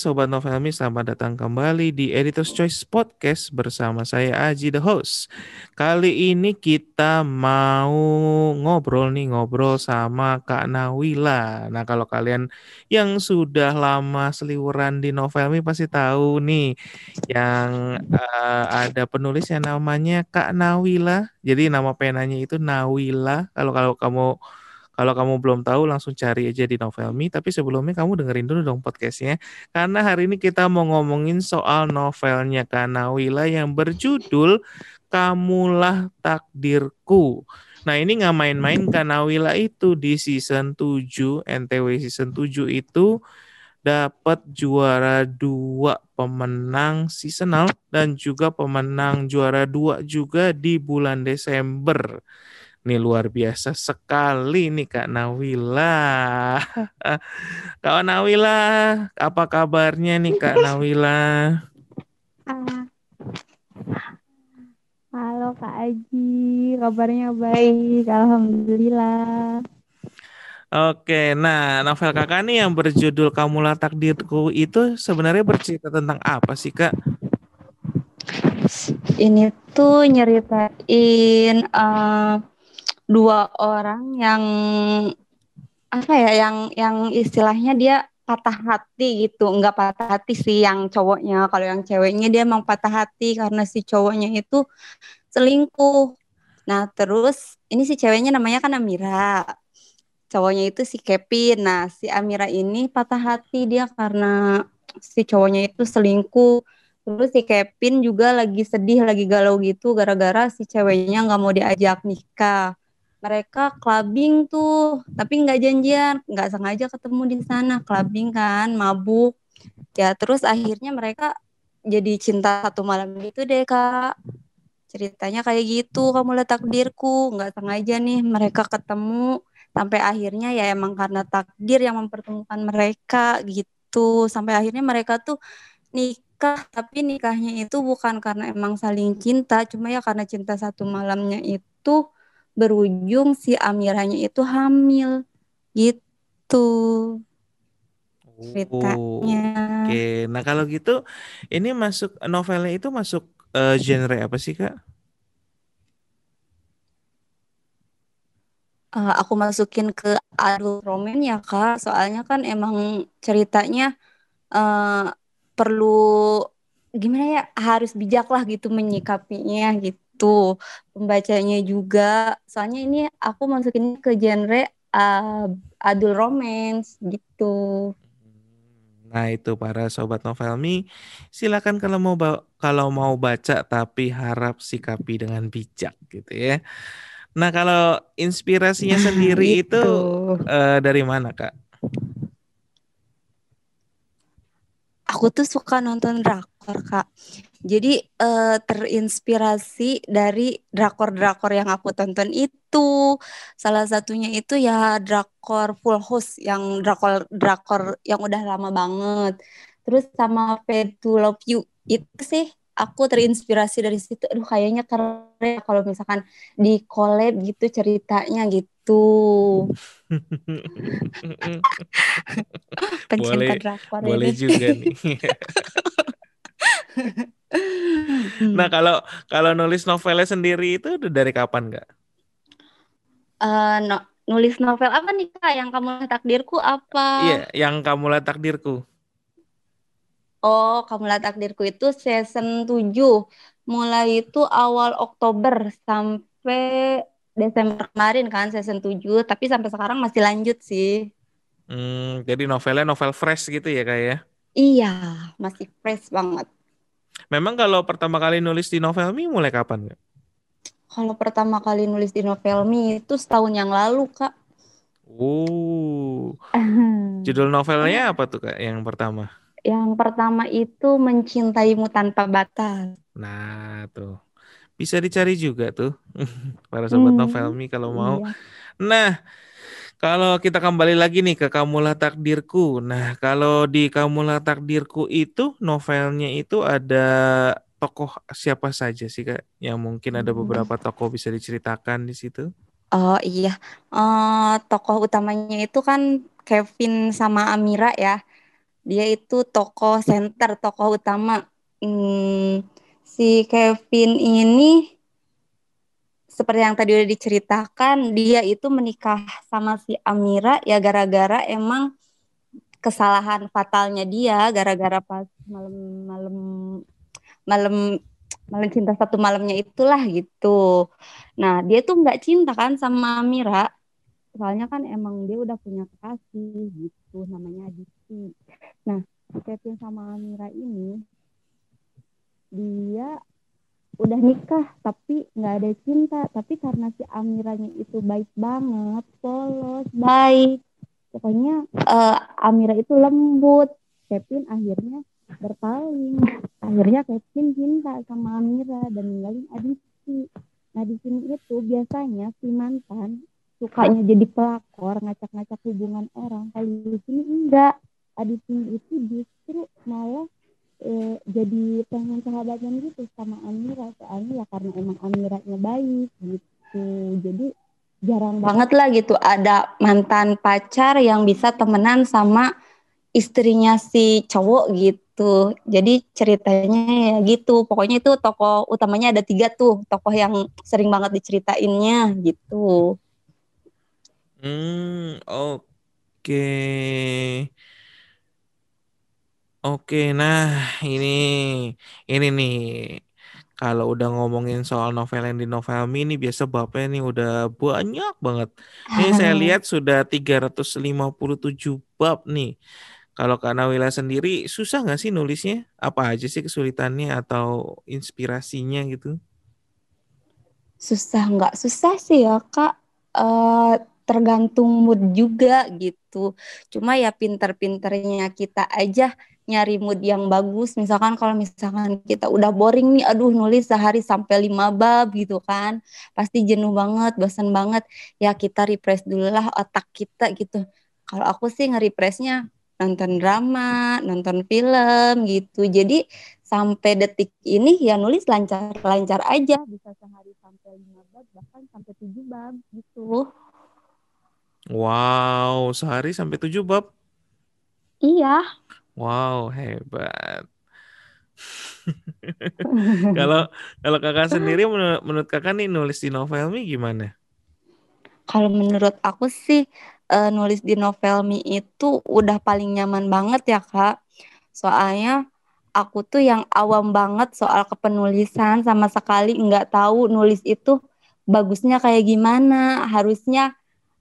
Sobat Novelmi, selamat datang kembali di Editor's Choice Podcast bersama saya Aji the host. Kali ini kita mau ngobrol nih, ngobrol sama Kak Nawila. Nah, kalau kalian yang sudah lama seliweran di Novelmi pasti tahu nih yang uh, ada penulis yang namanya Kak Nawila. Jadi nama penanya itu Nawila. Kalau kalau kamu kalau kamu belum tahu langsung cari aja di Novelmi. Tapi sebelumnya kamu dengerin dulu dong podcastnya. Karena hari ini kita mau ngomongin soal novelnya Kanawila yang berjudul Kamulah Takdirku. Nah ini nggak main-main Kanawila itu di season 7, NTW season 7 itu dapat juara dua pemenang seasonal dan juga pemenang juara dua juga di bulan Desember. Ini luar biasa sekali nih Kak Nawila. Kak Nawila, apa kabarnya nih Kak Nawila? Halo Kak Aji, kabarnya baik, Alhamdulillah. Oke, nah novel kakak nih yang berjudul Kamulah Takdirku itu sebenarnya bercerita tentang apa sih kak? Ini tuh nyeritain uh, dua orang yang apa ya yang yang istilahnya dia patah hati gitu. Nggak patah hati sih yang cowoknya. Kalau yang ceweknya dia emang patah hati karena si cowoknya itu selingkuh. Nah terus ini si ceweknya namanya kan Amira. Cowoknya itu si Kevin. Nah si Amira ini patah hati dia karena si cowoknya itu selingkuh. Terus si Kevin juga lagi sedih lagi galau gitu gara-gara si ceweknya nggak mau diajak nikah mereka clubbing tuh tapi nggak janjian nggak sengaja ketemu di sana. Clubbing kan mabuk. Ya terus akhirnya mereka jadi cinta satu malam gitu deh kak. Ceritanya kayak gitu kamu lihat takdirku nggak sengaja nih mereka ketemu. Sampai akhirnya ya emang karena takdir yang mempertemukan mereka gitu. Sampai akhirnya mereka tuh nikah tapi nikahnya itu bukan karena emang saling cinta. Cuma ya karena cinta satu malamnya itu berujung si Amiranya itu hamil. Gitu. Ceritanya. Oke, nah kalau gitu ini masuk novelnya itu masuk uh, genre apa sih kak? Uh, aku masukin ke adult romance ya kak, soalnya kan emang ceritanya uh, perlu gimana ya harus bijak lah gitu menyikapinya gitu gitu pembacanya juga. Soalnya ini aku masukin ke genre uh, adult romance gitu. Nah itu para sobat novelmi, silakan kalau mau kalau mau baca tapi harap sikapi dengan bijak gitu ya. Nah kalau inspirasinya sendiri itu, itu uh, dari mana kak? Aku tuh suka nonton drakor kak. Jadi uh, terinspirasi dari drakor-drakor yang aku tonton itu. Salah satunya itu ya drakor Full House yang drakor drakor yang udah lama banget. Terus sama Fade to Love You itu sih aku terinspirasi dari situ. Aduh kayaknya keren kalau misalkan di collab gitu ceritanya gitu. Pencinta boleh, drakor boleh ini. juga nih. nah kalau kalau nulis novelnya sendiri itu udah dari kapan nggak? Uh, no, nulis novel apa nih kak? Yang kamu lihat takdirku apa? Iya, yang kamu lihat takdirku. Oh, kamu lihat takdirku itu season 7. Mulai itu awal Oktober sampai Desember kemarin kan season 7, tapi sampai sekarang masih lanjut sih. Hmm, jadi novelnya novel fresh gitu ya kak ya? Iya, masih fresh banget. Memang kalau pertama kali nulis di Novelmi mulai kapan? Kalau pertama kali nulis di Novelmi itu setahun yang lalu, Kak. Oh. Judul novelnya apa tuh, Kak, yang pertama? Yang pertama itu Mencintaimu Tanpa Batas. Nah, tuh. Bisa dicari juga tuh para sobat hmm, Novelmi kalau mau. Iya. Nah, kalau kita kembali lagi nih ke Kamulah Takdirku. Nah, kalau di Kamulah Takdirku itu novelnya itu ada tokoh siapa saja sih Kak? Yang mungkin ada hmm. beberapa tokoh bisa diceritakan di situ? Oh iya, uh, tokoh utamanya itu kan Kevin sama Amira ya. dia itu tokoh center, tokoh utama. Hmm, si Kevin ini seperti yang tadi udah diceritakan, dia itu menikah sama si Amira ya gara-gara emang kesalahan fatalnya dia gara-gara pas malam-malam malam malam cinta satu malamnya itulah gitu. Nah dia tuh nggak cinta kan sama Amira, soalnya kan emang dia udah punya kekasih gitu namanya Aditi. Nah Kevin sama Amira ini dia udah nikah tapi nggak ada cinta. Tapi karena si Amiranya itu baik banget polos baik. Pokoknya uh, Amira itu lembut. Kevin akhirnya berpaling. Akhirnya Kevin cinta sama Amira dan ninggalin Aditi nah di sini itu biasanya si mantan sukanya jadi pelakor ngacak-ngacak hubungan orang. Kalau di sini enggak. Aditi itu justru malah eh, jadi pengen sahabatan gitu sama Amira soalnya ya karena emang Amiranya baik gitu. Jadi jarang banget. Lah gitu ada mantan pacar yang bisa temenan sama istrinya si cowok gitu. Jadi ceritanya ya gitu pokoknya itu tokoh utamanya ada tiga tuh tokoh yang sering banget diceritainnya gitu. Hmm oke. okay. Oke, nah ini ini nih kalau udah ngomongin soal novel yang di novel ini biasa Bapak ini udah banyak banget. Ini saya lihat sudah 357 bab nih. Kalau Kak Nawila sendiri susah nggak sih nulisnya? Apa aja sih kesulitannya atau inspirasinya gitu? Susah nggak susah sih ya Kak. Uh, tergantung mood juga gitu. Cuma ya pinter-pinternya kita aja nyari mood yang bagus. Misalkan kalau misalkan kita udah boring nih aduh nulis sehari sampai lima bab gitu kan. Pasti jenuh banget bosan banget. Ya kita refresh dulu lah otak kita gitu. Kalau aku sih nge-refreshnya nonton drama nonton film gitu. Jadi sampai detik ini ya nulis lancar-lancar aja. Bisa sehari sampai lima bab bahkan sampai tujuh bab gitu. Wow sehari sampai tujuh bab? Iya Wow, hebat. kalau kalau kakak sendiri menurut, menurut kakak nih nulis di novel mi gimana? Kalau menurut aku sih uh, nulis di novel mi itu udah paling nyaman banget ya kak. Soalnya aku tuh yang awam banget soal kepenulisan sama sekali nggak tahu nulis itu bagusnya kayak gimana, harusnya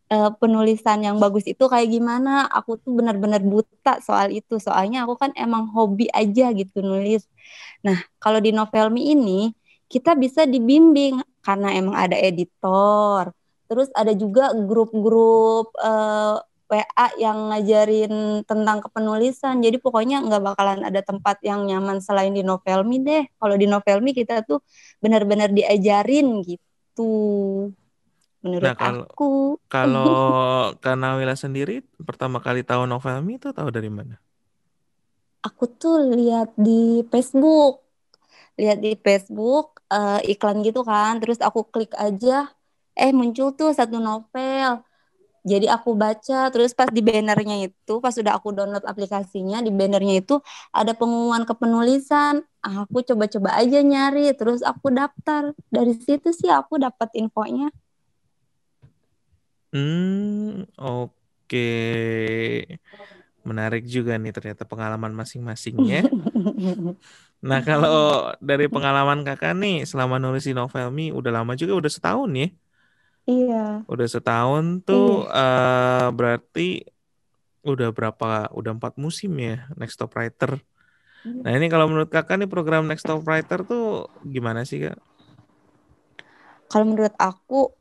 uh, penulisan yang bagus itu kayak gimana? Aku tuh benar-benar buta soal itu. Soalnya aku kan emang hobi aja gitu nulis. Nah kalau di novelmi ini kita bisa dibimbing karena emang ada editor. Terus ada juga grup-grup uh, eh, WA yang ngajarin tentang kepenulisan. Jadi pokoknya nggak bakalan ada tempat yang nyaman selain di Novelmi deh. Kalau di Novelmi kita tuh benar-benar diajarin gitu menurut nah, kalau, aku. Kalau karena Wila sendiri pertama kali tahu novel Mi itu tahu dari mana? Aku tuh lihat di Facebook. Lihat di Facebook uh, iklan gitu kan, terus aku klik aja eh muncul tuh satu novel. Jadi aku baca terus pas di bannernya itu pas sudah aku download aplikasinya di bannernya itu ada pengumuman kepenulisan. Aku coba-coba aja nyari terus aku daftar. Dari situ sih aku dapat infonya. Hmm, oke. Menarik juga nih ternyata pengalaman masing-masingnya. Nah, kalau dari pengalaman kakak nih selama nulis di novel mi udah lama juga udah setahun ya? Iya. Udah setahun tuh uh, berarti udah berapa? Udah empat musim ya Next Top Writer. Iya. Nah ini kalau menurut kakak nih program Next Top Writer tuh gimana sih kak? Kalau menurut aku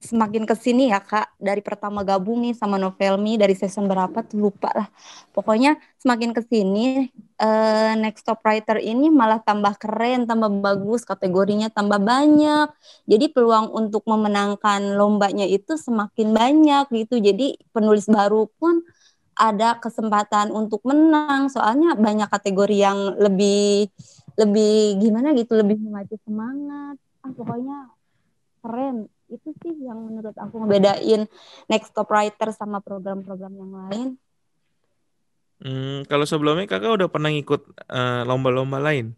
semakin ke sini ya kak. Dari pertama gabung nih sama Novelmi dari season berapa tuh lupa lah. Pokoknya semakin ke sini uh, next top writer ini malah tambah keren tambah bagus kategorinya tambah banyak. Jadi peluang untuk memenangkan lombanya itu semakin banyak gitu. Jadi penulis baru pun ada kesempatan untuk menang. Soalnya banyak kategori yang lebih lebih gimana gitu lebih memacu semangat. Ah pokoknya keren itu sih yang menurut aku ngebedain next top writer sama program-program yang lain Hmm, kalau sebelumnya kakak udah pernah ngikut uh, lomba-lomba lain?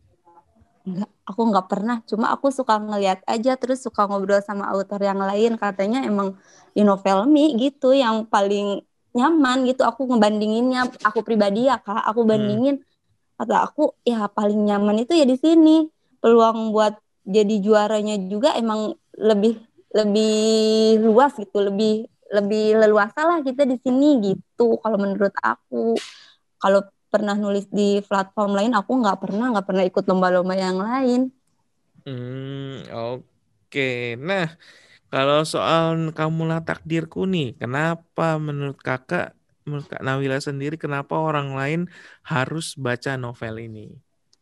Enggak, aku nggak pernah. Cuma aku suka ngeliat aja, terus suka ngobrol sama author yang lain. Katanya emang di novel mi gitu yang paling nyaman gitu. Aku ngebandinginnya, aku pribadi ya kak, aku hmm. bandingin. Hmm. Kata aku ya paling nyaman itu ya di sini. Peluang buat jadi juaranya juga emang lebih lebih luas gitu, lebih lebih leluasa lah kita di sini gitu. Kalau menurut aku, kalau pernah nulis di platform lain aku nggak pernah nggak pernah ikut lomba-lomba yang lain hmm oke okay. nah kalau soal kamu lah takdirku nih kenapa menurut kakak menurut kak Nawila sendiri kenapa orang lain harus baca novel ini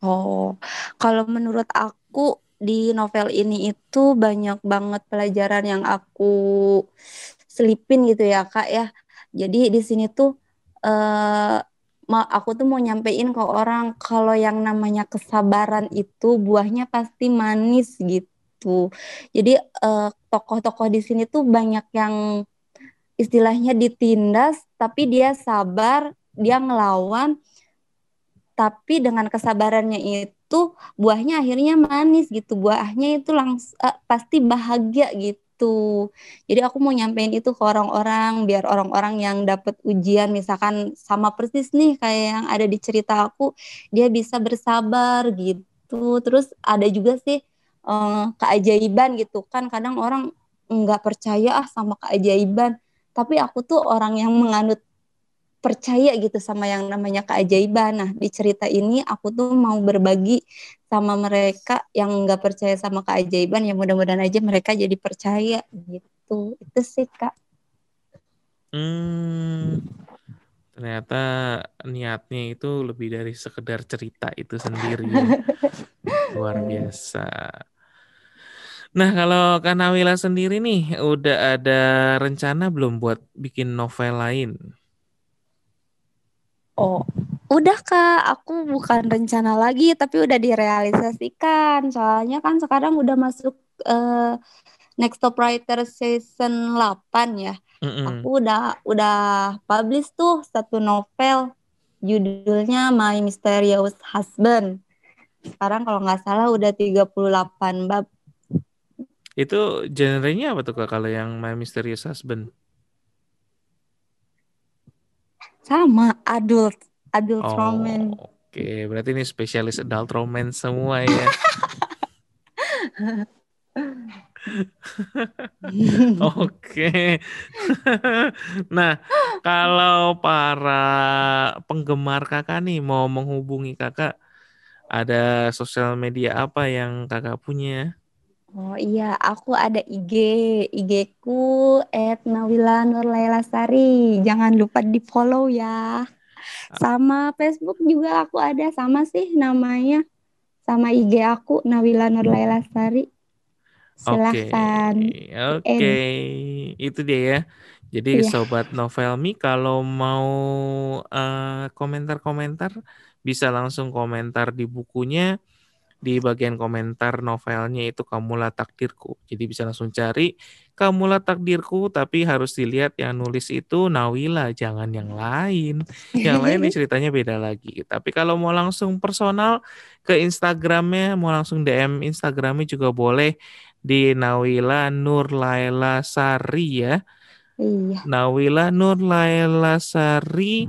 oh kalau menurut aku di novel ini itu banyak banget pelajaran yang aku selipin gitu ya kak ya jadi di sini tuh uh, aku tuh mau nyampein ke orang kalau yang namanya kesabaran itu buahnya pasti manis gitu. Jadi tokoh tokoh-tokoh di sini tuh banyak yang istilahnya ditindas tapi dia sabar, dia ngelawan tapi dengan kesabarannya itu buahnya akhirnya manis gitu. Buahnya itu langsung uh, pasti bahagia gitu gitu. Jadi aku mau nyampein itu ke orang-orang biar orang-orang yang dapat ujian misalkan sama persis nih kayak yang ada di cerita aku, dia bisa bersabar gitu. Terus ada juga sih uh, keajaiban gitu kan kadang orang nggak percaya ah sama keajaiban. Tapi aku tuh orang yang menganut percaya gitu sama yang namanya keajaiban. Nah, di cerita ini aku tuh mau berbagi sama mereka yang nggak percaya sama keajaiban ya mudah-mudahan aja mereka jadi percaya gitu. Itu sih, Kak. Hmm. Ternyata niatnya itu lebih dari sekedar cerita itu sendiri. Ya. Luar biasa. Nah, kalau Kanawila sendiri nih, udah ada rencana belum buat bikin novel lain? Oh, udah kak, aku bukan rencana lagi, tapi udah direalisasikan. Soalnya kan sekarang udah masuk uh, Next Top Writer season 8 ya. Mm -hmm. Aku udah udah publish tuh satu novel judulnya My Mysterious Husband. Sekarang kalau nggak salah udah 38 bab. Itu genrenya apa tuh kak kalau yang My Mysterious Husband? Sama, adult, adult oh, romance. Oke, okay. berarti ini spesialis adult romance semua ya. Oke. nah, kalau para penggemar kakak nih mau menghubungi kakak, ada sosial media apa yang kakak punya? Oh iya, aku ada IG, IG ku Nawila Nurlailasari. Jangan lupa di follow ya. Sama Facebook juga aku ada, sama sih namanya. Sama IG aku Nawila Nurlailasari. Silahkan. Oke, okay. okay. itu dia ya. Jadi iya. sobat Novelmi kalau mau uh, komentar-komentar bisa langsung komentar di bukunya di bagian komentar novelnya itu Kamula Takdirku. Jadi bisa langsung cari Kamula Takdirku tapi harus dilihat yang nulis itu Nawila, jangan yang lain. Yang lain nih ceritanya beda lagi. Tapi kalau mau langsung personal ke Instagramnya, mau langsung DM Instagramnya juga boleh di Nawila Nur Laila Sari ya. Iya. Nawila Nur Laila Sari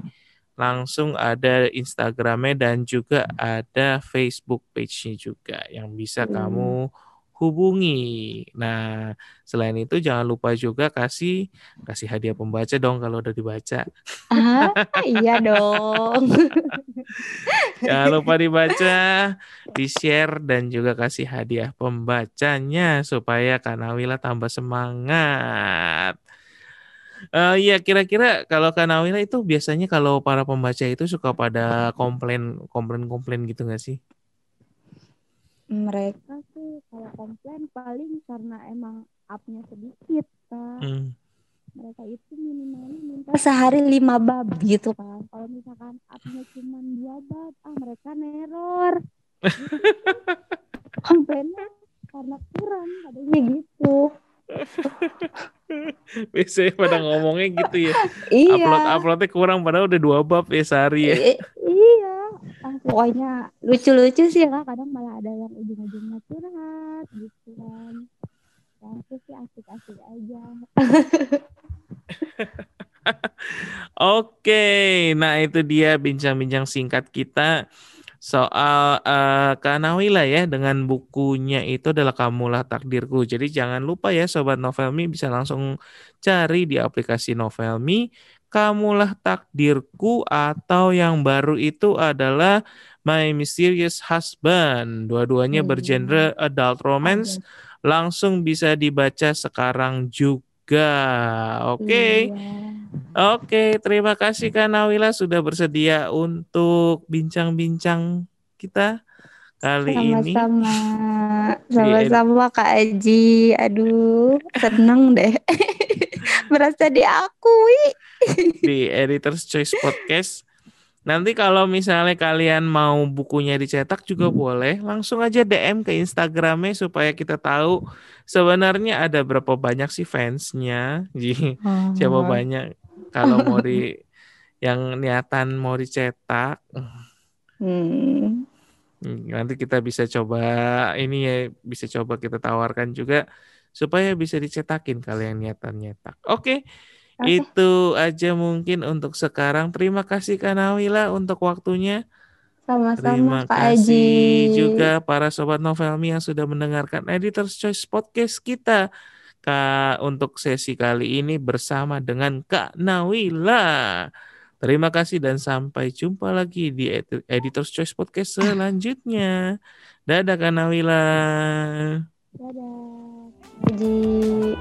langsung ada Instagramnya dan juga ada Facebook page-nya juga yang bisa hmm. kamu hubungi. Nah, selain itu jangan lupa juga kasih kasih hadiah pembaca dong kalau udah dibaca. Ah, iya dong. jangan lupa dibaca, di-share dan juga kasih hadiah pembacanya supaya Kanawila tambah semangat. Uh, iya kira-kira kalau Kanawila itu biasanya kalau para pembaca itu suka pada komplain komplain komplain gitu nggak sih? Mereka sih kalau komplain paling karena emang upnya sedikit kan. Hmm. Mereka itu minimalnya minta sehari lima bab gitu kan. Kalau misalkan upnya cuma dua bab, ah mereka neror. Komplainnya karena kurang, adanya gitu. Biasanya pada ngomongnya gitu ya. iya. Upload uploadnya kurang padahal udah dua bab ya sehari ya. I- iya. Ah, pokoknya lucu-lucu sih lah. Kadang malah ada yang ujung-ujungnya curhat gitu kan. Ya, itu sih asik-asik aja. Oke, nah itu dia bincang-bincang singkat kita soal uh, Kak Nawila ya dengan bukunya itu adalah Kamulah Takdirku. Jadi jangan lupa ya Sobat Novelmi bisa langsung cari di aplikasi Novelmi Kamulah Takdirku atau yang baru itu adalah My Mysterious Husband. Dua-duanya Hmm. bergenre adult romance. Langsung bisa dibaca sekarang juga. Oke. Iya. Oke, terima kasih Kak Nawila sudah bersedia untuk bincang-bincang kita kali ini. Sama-sama. Sama-sama Kak Aji. Aduh, seneng deh. Merasa diakui. di Editor's Choice Podcast. Nanti kalau misalnya kalian mau bukunya dicetak juga boleh, langsung aja DM ke Instagramnya supaya kita tahu sebenarnya ada berapa banyak sih fansnya. Siapa banyak kalau mau di yang niatan mau dicetak. Hmm. Nanti kita bisa coba ini ya bisa coba kita tawarkan juga supaya bisa dicetakin kalau yang niatan nyetak. Oke. Oke. Itu aja mungkin untuk sekarang. Terima kasih Kak Nawila untuk waktunya. Sama-sama Terima Kak kasih Aji. juga para sobat Novelmi yang sudah mendengarkan Editor's Choice Podcast kita. Kak, untuk sesi kali ini bersama dengan Kak Nawila. Terima kasih dan sampai jumpa lagi di Ed- Editor's Choice Podcast selanjutnya. Dadah Kak Nawila. Dadah. Aji.